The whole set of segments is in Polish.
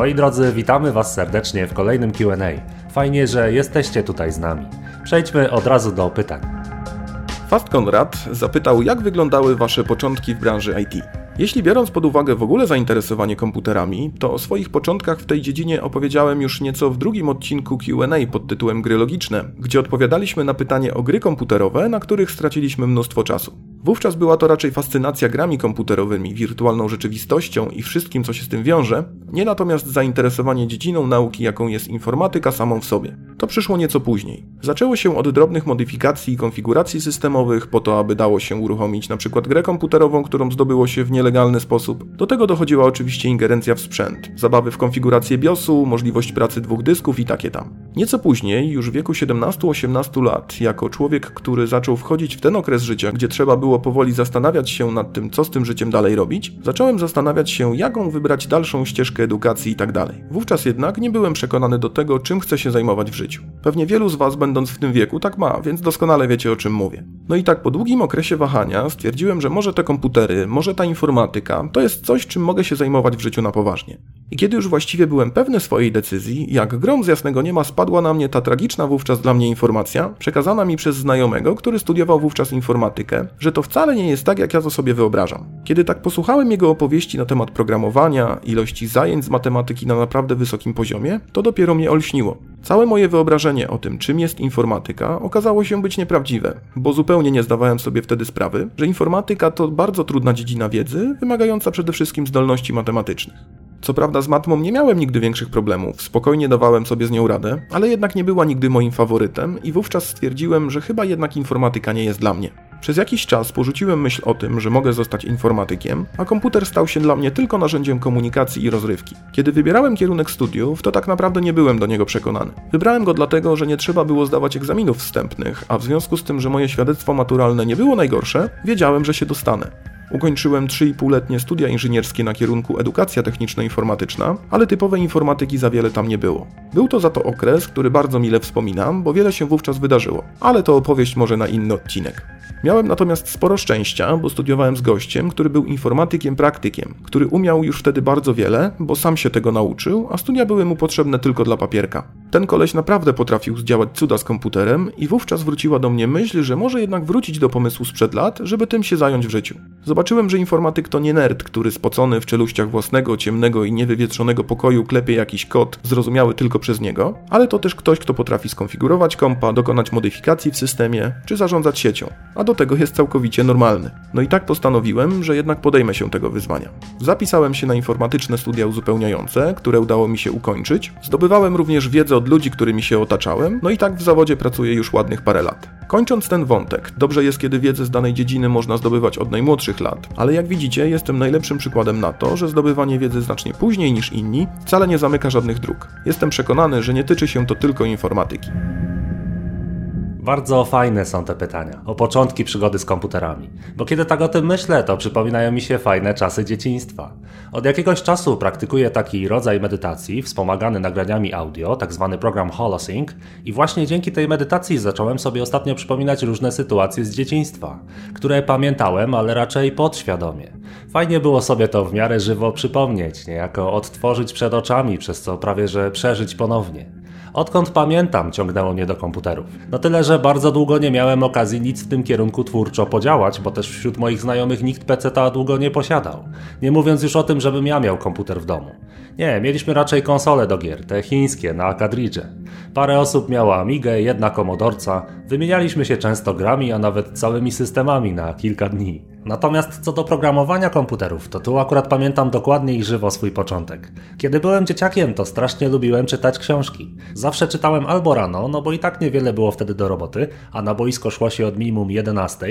Moi drodzy, witamy Was serdecznie w kolejnym QA. Fajnie, że jesteście tutaj z nami. Przejdźmy od razu do pytań. Fast Konrad zapytał, jak wyglądały Wasze początki w branży IT. Jeśli biorąc pod uwagę w ogóle zainteresowanie komputerami, to o swoich początkach w tej dziedzinie opowiedziałem już nieco w drugim odcinku QA pod tytułem Gry Logiczne, gdzie odpowiadaliśmy na pytanie o gry komputerowe, na których straciliśmy mnóstwo czasu. Wówczas była to raczej fascynacja grami komputerowymi, wirtualną rzeczywistością i wszystkim, co się z tym wiąże, nie natomiast zainteresowanie dziedziną nauki, jaką jest informatyka samą w sobie. To przyszło nieco później. Zaczęło się od drobnych modyfikacji i konfiguracji systemowych, po to, aby dało się uruchomić np. grę komputerową, którą zdobyło się w nielegalny sposób. Do tego dochodziła oczywiście ingerencja w sprzęt, zabawy w konfigurację BIOSu, możliwość pracy dwóch dysków i takie tam. Nieco później, już w wieku 17-18 lat, jako człowiek, który zaczął wchodzić w ten okres życia, gdzie trzeba było powoli zastanawiać się nad tym, co z tym życiem dalej robić, zacząłem zastanawiać się, jaką wybrać dalszą ścieżkę edukacji i tak. Wówczas jednak nie byłem przekonany do tego, czym chcę się zajmować w życiu. Pewnie wielu z Was, będąc w tym wieku, tak ma, więc doskonale wiecie o czym mówię. No i tak po długim okresie wahania stwierdziłem, że może te komputery, może ta informatyka to jest coś, czym mogę się zajmować w życiu na poważnie. I kiedy już właściwie byłem pewny swojej decyzji, jak grom z jasnego nieba spadła na mnie ta tragiczna wówczas dla mnie informacja, przekazana mi przez znajomego, który studiował wówczas informatykę, że to wcale nie jest tak, jak ja to sobie wyobrażam. Kiedy tak posłuchałem jego opowieści na temat programowania, ilości zajęć z matematyki na naprawdę wysokim poziomie, to dopiero mnie olśniło. Całe moje wyobrażenie o tym, czym jest informatyka, okazało się być nieprawdziwe, bo zupełnie nie zdawałem sobie wtedy sprawy, że informatyka to bardzo trudna dziedzina wiedzy, wymagająca przede wszystkim zdolności matematycznych. Co prawda z matmą nie miałem nigdy większych problemów, spokojnie dawałem sobie z nią radę, ale jednak nie była nigdy moim faworytem i wówczas stwierdziłem, że chyba jednak informatyka nie jest dla mnie. Przez jakiś czas porzuciłem myśl o tym, że mogę zostać informatykiem, a komputer stał się dla mnie tylko narzędziem komunikacji i rozrywki. Kiedy wybierałem kierunek studiów, to tak naprawdę nie byłem do niego przekonany. Wybrałem go dlatego, że nie trzeba było zdawać egzaminów wstępnych, a w związku z tym, że moje świadectwo maturalne nie było najgorsze, wiedziałem, że się dostanę. Ukończyłem 3,5-letnie studia inżynierskie na kierunku edukacja techniczno-informatyczna, ale typowej informatyki za wiele tam nie było. Był to za to okres, który bardzo mile wspominam, bo wiele się wówczas wydarzyło, ale to opowieść może na inny odcinek. Miałem natomiast sporo szczęścia, bo studiowałem z gościem, który był informatykiem praktykiem, który umiał już wtedy bardzo wiele, bo sam się tego nauczył, a studia były mu potrzebne tylko dla papierka. Ten koleś naprawdę potrafił zdziałać cuda z komputerem i wówczas wróciła do mnie myśl, że może jednak wrócić do pomysłu sprzed lat, żeby tym się zająć w życiu. Zobaczyłem, że informatyk to nie nerd, który spocony w czeluściach własnego, ciemnego i niewywietrzonego pokoju klepie jakiś kod zrozumiały tylko przez niego, ale to też ktoś, kto potrafi skonfigurować kompa, dokonać modyfikacji w systemie, czy zarządzać siecią, a do tego jest całkowicie normalny. No i tak postanowiłem, że jednak podejmę się tego wyzwania. Zapisałem się na informatyczne studia uzupełniające, które udało mi się ukończyć. Zdobywałem również wiedzę od ludzi, którymi się otaczałem, no i tak w zawodzie pracuję już ładnych parę lat. Kończąc ten wątek, dobrze jest, kiedy wiedzę z danej dziedziny można zdobywać od najmłodszych lat, ale jak widzicie, jestem najlepszym przykładem na to, że zdobywanie wiedzy znacznie później niż inni wcale nie zamyka żadnych dróg. Jestem przekonany, że nie tyczy się to tylko informatyki. Bardzo fajne są te pytania o początki przygody z komputerami, bo kiedy tak o tym myślę, to przypominają mi się fajne czasy dzieciństwa. Od jakiegoś czasu praktykuję taki rodzaj medytacji wspomagany nagraniami audio, tak zwany program Holosync i właśnie dzięki tej medytacji zacząłem sobie ostatnio przypominać różne sytuacje z dzieciństwa, które pamiętałem, ale raczej podświadomie. Fajnie było sobie to w miarę żywo przypomnieć, niejako odtworzyć przed oczami, przez co prawie że przeżyć ponownie. Odkąd pamiętam, ciągnęło mnie do komputerów. No tyle, że bardzo długo nie miałem okazji nic w tym kierunku twórczo podziałać, bo też wśród moich znajomych nikt PC-ta długo nie posiadał. Nie mówiąc już o tym, żebym ja miał komputer w domu. Nie, mieliśmy raczej konsole do gier, te chińskie, na kadridże. Parę osób miało Amigę, jedna komodorca. Wymienialiśmy się często grami, a nawet całymi systemami na kilka dni. Natomiast co do programowania komputerów, to tu akurat pamiętam dokładnie i żywo swój początek. Kiedy byłem dzieciakiem, to strasznie lubiłem czytać książki. Zawsze czytałem albo rano, no bo i tak niewiele było wtedy do roboty, a na boisko szło się od minimum 11,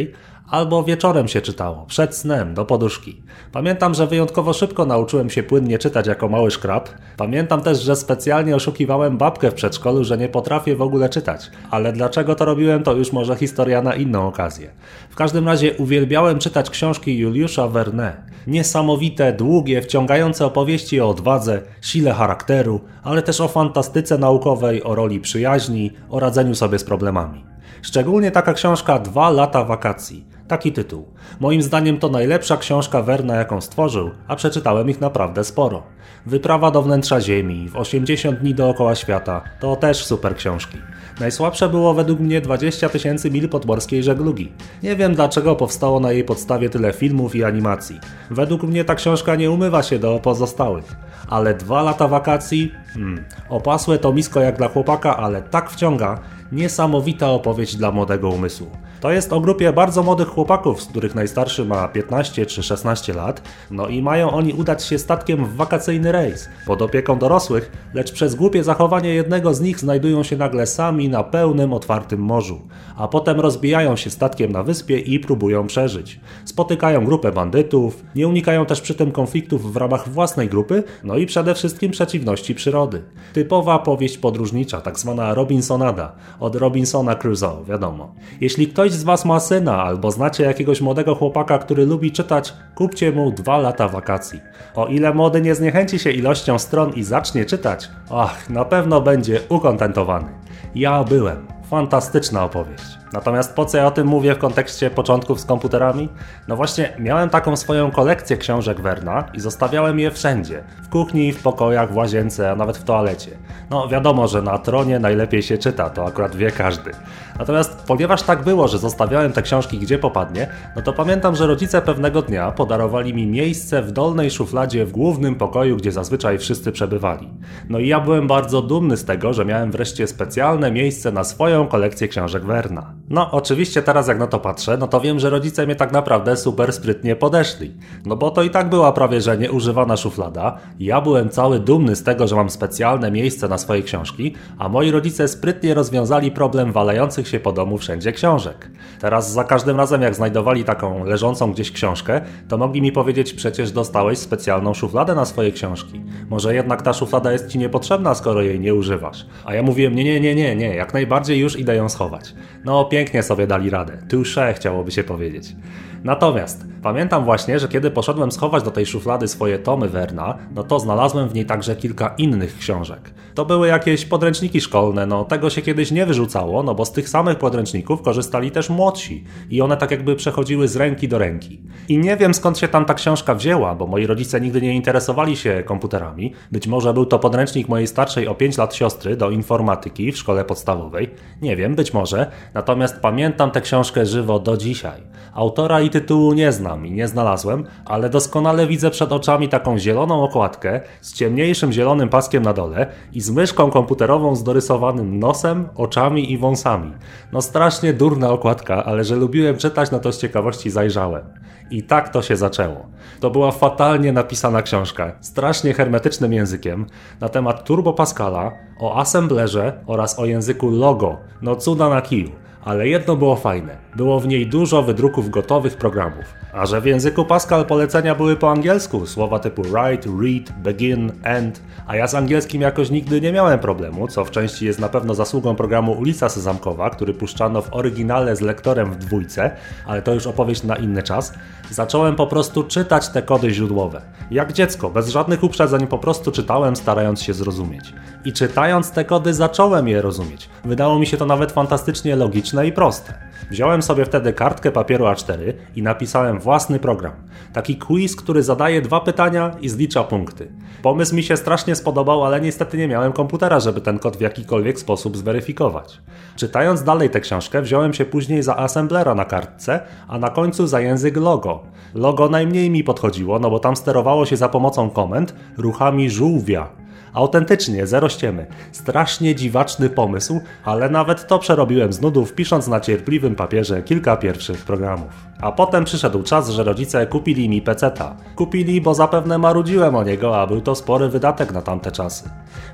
albo wieczorem się czytało, przed snem, do poduszki. Pamiętam, że wyjątkowo szybko nauczyłem się płynnie czytać jako mały szkrab. Pamiętam też, że specjalnie oszukiwałem babkę w przedszkolu, że nie potrafię w ogóle czytać. Ale dlaczego to robiłem, to już może historia na inną okazję. W każdym razie uwielbiałem czytać książki Juliusza Verne. Niesamowite, długie, wciągające opowieści o odwadze, sile charakteru, ale też o fantastyce naukowej, o roli przyjaźni, o radzeniu sobie z problemami. Szczególnie taka książka Dwa lata wakacji Taki tytuł. Moim zdaniem to najlepsza książka Werna, jaką stworzył, a przeczytałem ich naprawdę sporo. Wyprawa do wnętrza Ziemi, w 80 dni dookoła świata to też super książki. Najsłabsze było według mnie 20 tysięcy mil podmorskiej żeglugi. Nie wiem dlaczego powstało na jej podstawie tyle filmów i animacji. Według mnie ta książka nie umywa się do pozostałych. Ale dwa lata wakacji? Hmm, opasłe to misko jak dla chłopaka, ale tak wciąga. Niesamowita opowieść dla młodego umysłu. To jest o grupie bardzo młodych chłopaków, z których najstarszy ma 15 czy 16 lat, no i mają oni udać się statkiem w wakacyjny rejs, pod opieką dorosłych, lecz przez głupie zachowanie jednego z nich znajdują się nagle sami na pełnym, otwartym morzu, a potem rozbijają się statkiem na wyspie i próbują przeżyć. Spotykają grupę bandytów, nie unikają też przy tym konfliktów w ramach własnej grupy, no i przede wszystkim przeciwności przyrody. Typowa powieść podróżnicza, tak zwana Robinsonada, od Robinsona Crusoe, wiadomo. Jeśli ktoś z Was ma syna albo znacie jakiegoś młodego chłopaka, który lubi czytać, kupcie mu dwa lata wakacji. O ile młody nie zniechęci się ilością stron i zacznie czytać, ach, na pewno będzie ukontentowany. Ja byłem. Fantastyczna opowieść. Natomiast po co ja o tym mówię w kontekście początków z komputerami? No właśnie, miałem taką swoją kolekcję książek Werna i zostawiałem je wszędzie. W kuchni, w pokojach, w łazience, a nawet w toalecie. No wiadomo, że na tronie najlepiej się czyta, to akurat wie każdy. Natomiast ponieważ tak było, że zostawiałem te książki gdzie popadnie, no to pamiętam, że rodzice pewnego dnia podarowali mi miejsce w dolnej szufladzie w głównym pokoju, gdzie zazwyczaj wszyscy przebywali. No i ja byłem bardzo dumny z tego, że miałem wreszcie specjalne miejsce na swoją kolekcję książek Werna. No, oczywiście teraz jak na to patrzę, no to wiem, że rodzice mnie tak naprawdę super sprytnie podeszli. No bo to i tak była prawie że nieużywana szuflada. Ja byłem cały dumny z tego, że mam specjalne miejsce na swoje książki, a moi rodzice sprytnie rozwiązali problem walających się po domu wszędzie książek. Teraz za każdym razem jak znajdowali taką leżącą gdzieś książkę, to mogli mi powiedzieć przecież dostałeś specjalną szufladę na swoje książki. Może jednak ta szuflada jest ci niepotrzebna, skoro jej nie używasz. A ja mówiłem nie, nie, nie, nie, nie, jak najbardziej już idę ją schować. No sobie dali radę. Touché chciałoby się powiedzieć. Natomiast pamiętam właśnie, że kiedy poszedłem schować do tej szuflady swoje tomy Werna, no to znalazłem w niej także kilka innych książek. To były jakieś podręczniki szkolne, no tego się kiedyś nie wyrzucało, no bo z tych samych podręczników korzystali też młodsi i one tak jakby przechodziły z ręki do ręki. I nie wiem skąd się tam ta książka wzięła, bo moi rodzice nigdy nie interesowali się komputerami. Być może był to podręcznik mojej starszej o 5 lat siostry do informatyki w szkole podstawowej. Nie wiem, być może. Natomiast pamiętam tę książkę żywo do dzisiaj. Autora i tytułu nie znam i nie znalazłem, ale doskonale widzę przed oczami taką zieloną okładkę z ciemniejszym zielonym paskiem na dole i z myszką komputerową z dorysowanym nosem, oczami i wąsami. No strasznie durna okładka, ale że lubiłem czytać, no to z ciekawości zajrzałem. I tak to się zaczęło. To była fatalnie napisana książka, strasznie hermetycznym językiem, na temat Turbo Pascala, o assemblerze oraz o języku Logo. No cuda na kiju. Ale jedno było fajne. Było w niej dużo wydruków gotowych programów. A że w języku Pascal polecenia były po angielsku, słowa typu write, read, begin, end, a ja z angielskim jakoś nigdy nie miałem problemu, co w części jest na pewno zasługą programu Ulica Sezamkowa, który puszczano w oryginale z lektorem w dwójce, ale to już opowieść na inny czas, zacząłem po prostu czytać te kody źródłowe. Jak dziecko, bez żadnych uprzedzeń po prostu czytałem, starając się zrozumieć. I czytając te kody zacząłem je rozumieć. Wydało mi się to nawet fantastycznie logiczne i proste. Wziąłem sobie wtedy kartkę papieru A4 i napisałem własny program. Taki quiz, który zadaje dwa pytania i zlicza punkty. Pomysł mi się strasznie spodobał, ale niestety nie miałem komputera, żeby ten kod w jakikolwiek sposób zweryfikować. Czytając dalej tę książkę, wziąłem się później za assemblera na kartce, a na końcu za język logo. Logo najmniej mi podchodziło, no bo tam sterowało się za pomocą komend ruchami żółwia. Autentycznie, zero ściemy. Strasznie dziwaczny pomysł, ale nawet to przerobiłem z nudów, pisząc na cierpliwym papierze kilka pierwszych programów. A potem przyszedł czas, że rodzice kupili mi peceta. Kupili, bo zapewne marudziłem o niego, a był to spory wydatek na tamte czasy.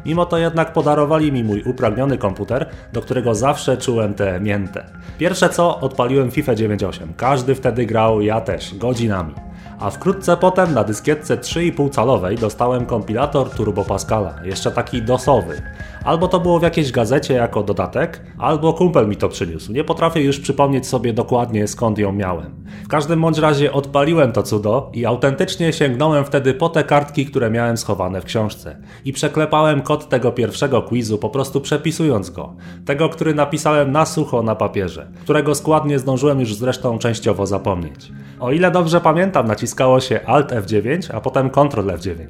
Mimo to jednak podarowali mi mój upragniony komputer, do którego zawsze czułem tę miętę. Pierwsze co, odpaliłem FIFA 98. Każdy wtedy grał, ja też, godzinami. A wkrótce potem na dyskietce 3,5 calowej dostałem kompilator Turbo Pascala, jeszcze taki dosowy. Albo to było w jakiejś gazecie jako dodatek, albo kumpel mi to przyniósł. Nie potrafię już przypomnieć sobie dokładnie skąd ją miałem. W każdym bądź razie odpaliłem to cudo i autentycznie sięgnąłem wtedy po te kartki, które miałem schowane w książce. I przeklepałem kod tego pierwszego quizu, po prostu przepisując go. Tego, który napisałem na sucho na papierze, którego składnie zdążyłem już zresztą częściowo zapomnieć. O ile dobrze pamiętam, naciskało się Alt F9, a potem Ctrl F9.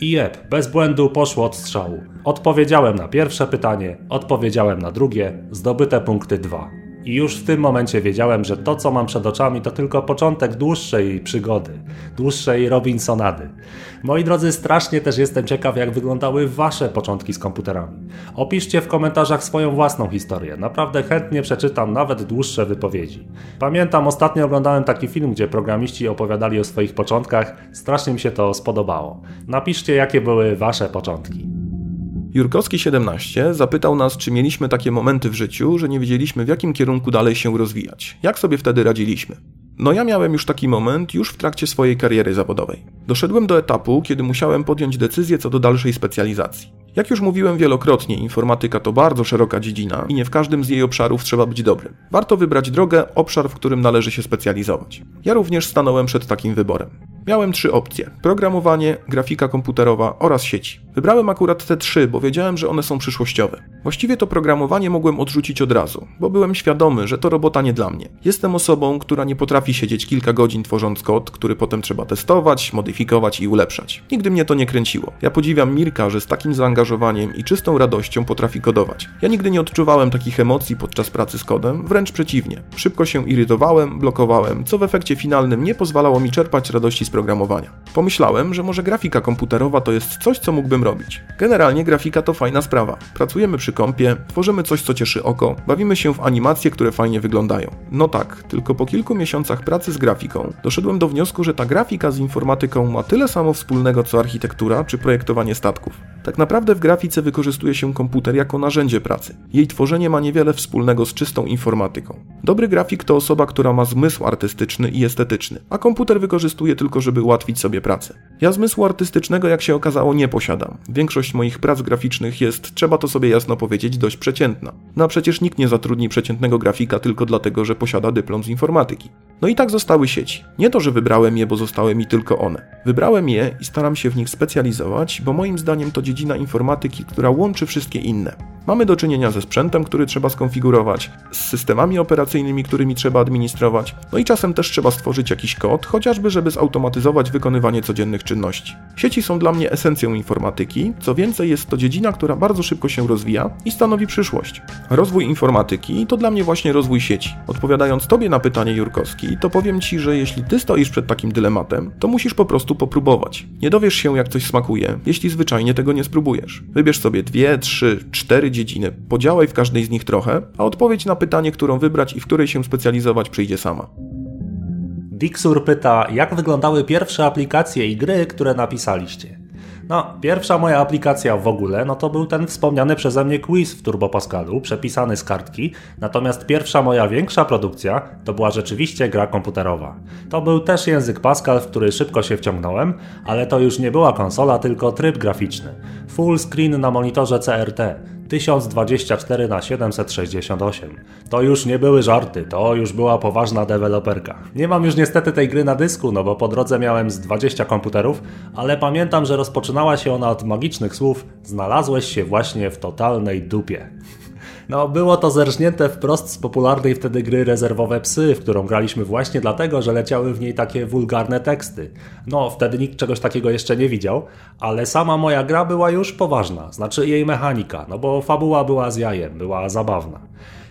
I jeb, bez błędu poszło od strzału. Odpowiedziałem na pierwsze pytanie, odpowiedziałem na drugie, zdobyte punkty 2. I już w tym momencie wiedziałem, że to, co mam przed oczami, to tylko początek dłuższej przygody, dłuższej Robinsonady. Moi drodzy, strasznie też jestem ciekaw, jak wyglądały Wasze początki z komputerami. Opiszcie w komentarzach swoją własną historię. Naprawdę chętnie przeczytam nawet dłuższe wypowiedzi. Pamiętam, ostatnio oglądałem taki film, gdzie programiści opowiadali o swoich początkach. Strasznie mi się to spodobało. Napiszcie, jakie były Wasze początki. Jurkowski 17 zapytał nas, czy mieliśmy takie momenty w życiu, że nie wiedzieliśmy w jakim kierunku dalej się rozwijać. Jak sobie wtedy radziliśmy? No ja miałem już taki moment już w trakcie swojej kariery zawodowej. Doszedłem do etapu, kiedy musiałem podjąć decyzję co do dalszej specjalizacji. Jak już mówiłem wielokrotnie, informatyka to bardzo szeroka dziedzina i nie w każdym z jej obszarów trzeba być dobrym. Warto wybrać drogę, obszar, w którym należy się specjalizować. Ja również stanąłem przed takim wyborem. Miałem trzy opcje: programowanie, grafika komputerowa oraz sieci. Wybrałem akurat te trzy, bo wiedziałem, że one są przyszłościowe. Właściwie to programowanie mogłem odrzucić od razu, bo byłem świadomy, że to robota nie dla mnie. Jestem osobą, która nie potrafi siedzieć kilka godzin tworząc kod, który potem trzeba testować, modyfikować i ulepszać. Nigdy mnie to nie kręciło. Ja podziwiam Mirka, że z takim zaangażowaniem i czystą radością potrafi kodować. Ja nigdy nie odczuwałem takich emocji podczas pracy z kodem, wręcz przeciwnie. Szybko się irytowałem, blokowałem, co w efekcie finalnym nie pozwalało mi czerpać radości z programowania. Pomyślałem, że może grafika komputerowa to jest coś, co mógłbym robić. Generalnie grafika to fajna sprawa. Pracujemy przy kompie, tworzymy coś, co cieszy oko, bawimy się w animacje, które fajnie wyglądają. No tak, tylko po kilku miesiącach pracy z grafiką doszedłem do wniosku, że ta grafika z informatyką ma tyle samo wspólnego co architektura czy projektowanie statków. Tak naprawdę w grafice wykorzystuje się komputer jako narzędzie pracy. Jej tworzenie ma niewiele wspólnego z czystą informatyką. Dobry grafik to osoba, która ma zmysł artystyczny i estetyczny, a komputer wykorzystuje tylko, żeby ułatwić sobie pracę. Ja zmysłu artystycznego, jak się okazało, nie posiadam. Większość moich prac graficznych jest, trzeba to sobie jasno powiedzieć, dość przeciętna. No a przecież nikt nie zatrudni przeciętnego grafika tylko dlatego, że posiada dyplom z informatyki. No i tak zostały sieci. Nie to, że wybrałem je, bo zostały mi tylko one. Wybrałem je i staram się w nich specjalizować, bo moim zdaniem to dziedzina informatyki, która łączy wszystkie inne. Mamy do czynienia ze sprzętem, który trzeba skonfigurować, z systemami operacyjnymi, którymi trzeba administrować, no i czasem też trzeba stworzyć jakiś kod, chociażby żeby zautomatyzować wykonywanie codziennych czynności. Sieci są dla mnie esencją informatyki, co więcej jest to dziedzina, która bardzo szybko się rozwija i stanowi przyszłość. Rozwój informatyki to dla mnie właśnie rozwój sieci. Odpowiadając Tobie na pytanie Jurkowski, to powiem Ci, że jeśli Ty stoisz przed takim dylematem, to musisz po prostu popróbować. Nie dowiesz się jak coś smakuje, jeśli zwyczajnie tego nie spróbujesz. Wybierz sobie dwie, trzy, cztery dziedziny, podziałaj w każdej z nich trochę, a odpowiedź na pytanie, którą wybrać i w której się specjalizować przyjdzie sama. Dixur pyta, jak wyglądały pierwsze aplikacje i gry, które napisaliście? No, pierwsza moja aplikacja w ogóle, no to był ten wspomniany przeze mnie quiz w Turbo Pascalu, przepisany z kartki, natomiast pierwsza moja większa produkcja to była rzeczywiście gra komputerowa. To był też język Pascal, w który szybko się wciągnąłem, ale to już nie była konsola, tylko tryb graficzny. Full screen na monitorze CRT, 1024 na 768. To już nie były żarty, to już była poważna deweloperka. Nie mam już niestety tej gry na dysku, no bo po drodze miałem z 20 komputerów, ale pamiętam, że rozpoczynała się ona od magicznych słów znalazłeś się właśnie w totalnej dupie. No, było to zerżnięte wprost z popularnej wtedy gry Rezerwowe Psy, w którą graliśmy właśnie dlatego, że leciały w niej takie wulgarne teksty. No, wtedy nikt czegoś takiego jeszcze nie widział, ale sama moja gra była już poważna, znaczy jej mechanika, no bo fabuła była z jajem, była zabawna.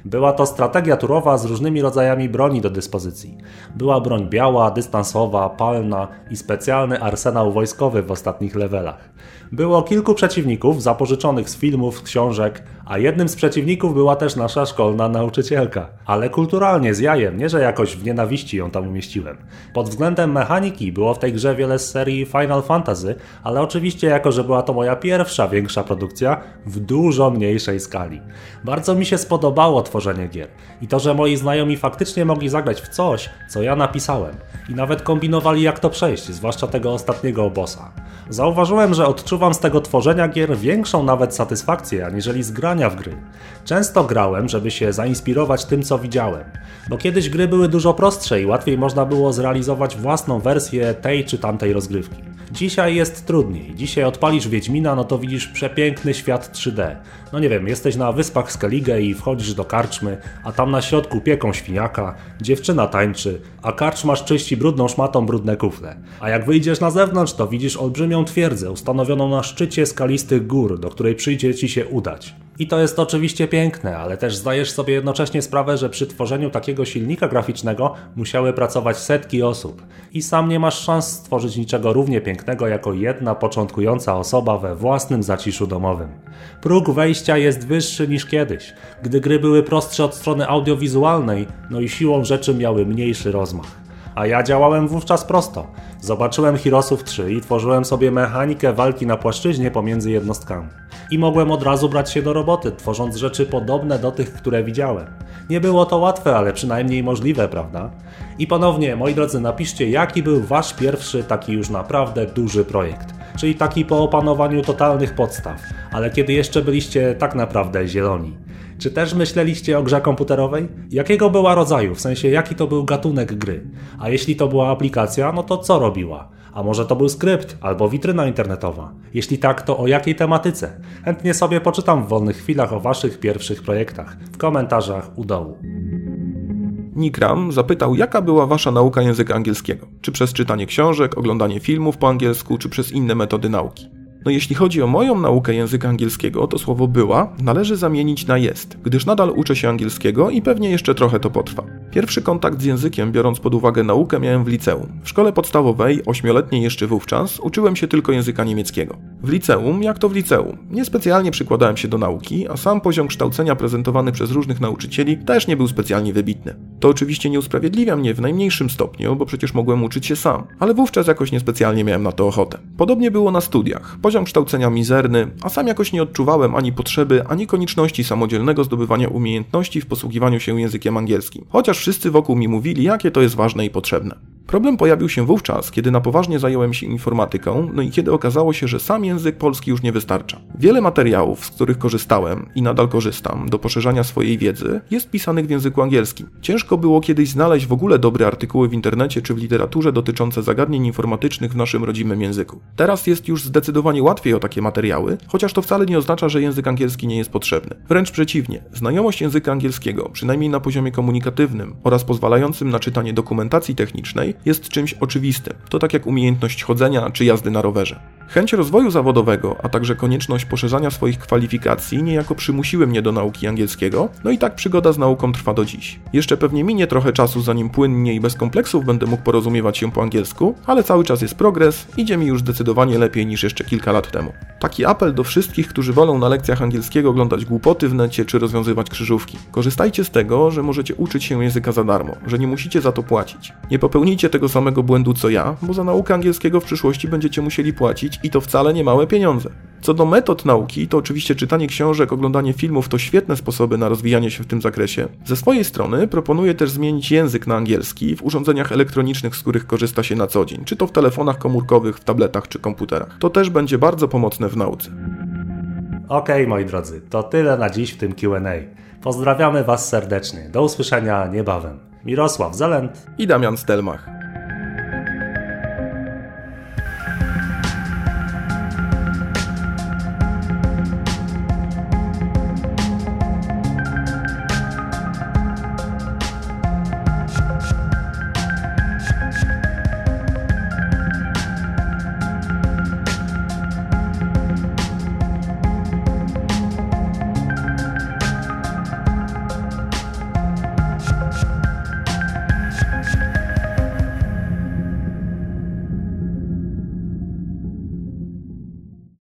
Była to strategia turowa z różnymi rodzajami broni do dyspozycji. Była broń biała, dystansowa, palna i specjalny arsenał wojskowy w ostatnich levelach. Było kilku przeciwników zapożyczonych z filmów, książek, a jednym z przeciwników była też nasza szkolna nauczycielka. Ale kulturalnie, z jajem, nie że jakoś w nienawiści ją tam umieściłem. Pod względem mechaniki było w tej grze wiele z serii Final Fantasy, ale oczywiście jako, że była to moja pierwsza większa produkcja w dużo mniejszej skali. Bardzo mi się spodobało tworzenie gier. I to, że moi znajomi faktycznie mogli zagrać w coś, co ja napisałem. I nawet kombinowali jak to przejść, zwłaszcza tego ostatniego bossa. Zauważyłem, że odczuwam z tego tworzenia gier większą nawet satysfakcję, aniżeli z grania w gry. Często grałem, żeby się zainspirować tym, co widziałem. Bo kiedyś gry były dużo prostsze i łatwiej można było zrealizować własną wersję tej czy tamtej rozgrywki. Dzisiaj jest trudniej. Dzisiaj odpalisz Wiedźmina, no to widzisz przepiękny świat 3D. No nie wiem, jesteś na wyspach Skellige i wchodzisz do karczmy, a tam na środku pieką świniaka, dziewczyna tańczy, a karczmasz czyści brudną szmatą brudne kufle. A jak wyjdziesz na zewnątrz, to widzisz olbrzymią twierdzę ustanowioną na szczycie skalistych gór, do której przyjdzie ci się udać. I to jest oczywiście piękne, ale też zdajesz sobie jednocześnie sprawę, że przy tworzeniu takiego silnika graficznego musiały pracować setki osób. I sam nie masz szans stworzyć niczego równie pięknego jako jedna początkująca osoba we własnym zaciszu domowym. Próg wejścia jest wyższy niż kiedyś, gdy gry były prostsze od strony audiowizualnej, no i siłą rzeczy miały mniejszy A ja działałem wówczas prosto. Zobaczyłem Hirosów 3 i tworzyłem sobie mechanikę walki na płaszczyźnie pomiędzy jednostkami. I mogłem od razu brać się do roboty, tworząc rzeczy podobne do tych, które widziałem. Nie było to łatwe, ale przynajmniej możliwe, prawda? I ponownie, moi drodzy, napiszcie, jaki był wasz pierwszy taki już naprawdę duży projekt. Czyli taki po opanowaniu totalnych podstaw, ale kiedy jeszcze byliście tak naprawdę zieloni. Czy też myśleliście o grze komputerowej? Jakiego była rodzaju, w sensie jaki to był gatunek gry? A jeśli to była aplikacja, no to co robiła? A może to był skrypt albo witryna internetowa? Jeśli tak, to o jakiej tematyce? Chętnie sobie poczytam w wolnych chwilach o waszych pierwszych projektach w komentarzach u dołu. Nikram zapytał, jaka była wasza nauka języka angielskiego? Czy przez czytanie książek, oglądanie filmów po angielsku, czy przez inne metody nauki? No jeśli chodzi o moją naukę języka angielskiego, to słowo była należy zamienić na jest, gdyż nadal uczę się angielskiego i pewnie jeszcze trochę to potrwa. Pierwszy kontakt z językiem, biorąc pod uwagę naukę, miałem w liceum. W szkole podstawowej, ośmioletniej jeszcze wówczas, uczyłem się tylko języka niemieckiego. W liceum, jak to w liceum, niespecjalnie przykładałem się do nauki, a sam poziom kształcenia prezentowany przez różnych nauczycieli też nie był specjalnie wybitny. To oczywiście nie usprawiedliwia mnie w najmniejszym stopniu, bo przecież mogłem uczyć się sam, ale wówczas jakoś niespecjalnie miałem na to ochotę. Podobnie było na studiach. Poziom kształcenia mizerny, a sam jakoś nie odczuwałem ani potrzeby, ani konieczności samodzielnego zdobywania umiejętności w posługiwaniu się językiem angielskim. Chociaż wszyscy wokół mi mówili, jakie to jest ważne i potrzebne. Problem pojawił się wówczas, kiedy na poważnie zająłem się informatyką, no i kiedy okazało się, że sam język polski już nie wystarcza. Wiele materiałów, z których korzystałem i nadal korzystam do poszerzania swojej wiedzy, jest pisanych w języku angielskim. Ciężko było kiedyś znaleźć w ogóle dobre artykuły w internecie czy w literaturze dotyczące zagadnień informatycznych w naszym rodzimym języku. Teraz jest już zdecydowanie łatwiej o takie materiały, chociaż to wcale nie oznacza, że język angielski nie jest potrzebny. Wręcz przeciwnie, znajomość języka angielskiego, przynajmniej na poziomie komunikatywnym oraz pozwalającym na czytanie dokumentacji technicznej, jest czymś oczywistym. To tak jak umiejętność chodzenia czy jazdy na rowerze. Chęć rozwoju zawodowego, a także konieczność poszerzania swoich kwalifikacji niejako przymusiły mnie do nauki angielskiego, no i tak przygoda z nauką trwa do dziś. Jeszcze pewnie minie trochę czasu, zanim płynnie i bez kompleksów będę mógł porozumiewać się po angielsku, ale cały czas jest progres, idzie mi już zdecydowanie lepiej niż jeszcze kilka lat temu. Taki apel do wszystkich, którzy wolą na lekcjach angielskiego oglądać głupoty w necie czy rozwiązywać krzyżówki. Korzystajcie z tego, że możecie uczyć się języka za darmo, że nie musicie za to płacić. Nie popełnijcie tego samego błędu co ja, bo za naukę angielskiego w przyszłości będziecie musieli płacić i to wcale nie małe pieniądze. Co do metod nauki, to oczywiście czytanie książek, oglądanie filmów to świetne sposoby na rozwijanie się w tym zakresie. Ze swojej strony proponuję też zmienić język na angielski w urządzeniach elektronicznych, z których korzysta się na co dzień, czy to w telefonach komórkowych, w tabletach czy komputerach. To też będzie bardzo pomocne w nauce. Okej, okay, moi drodzy, to tyle na dziś w tym QA. Pozdrawiamy Was serdecznie. Do usłyszenia niebawem. Mirosław Zelent i Damian Stelmach.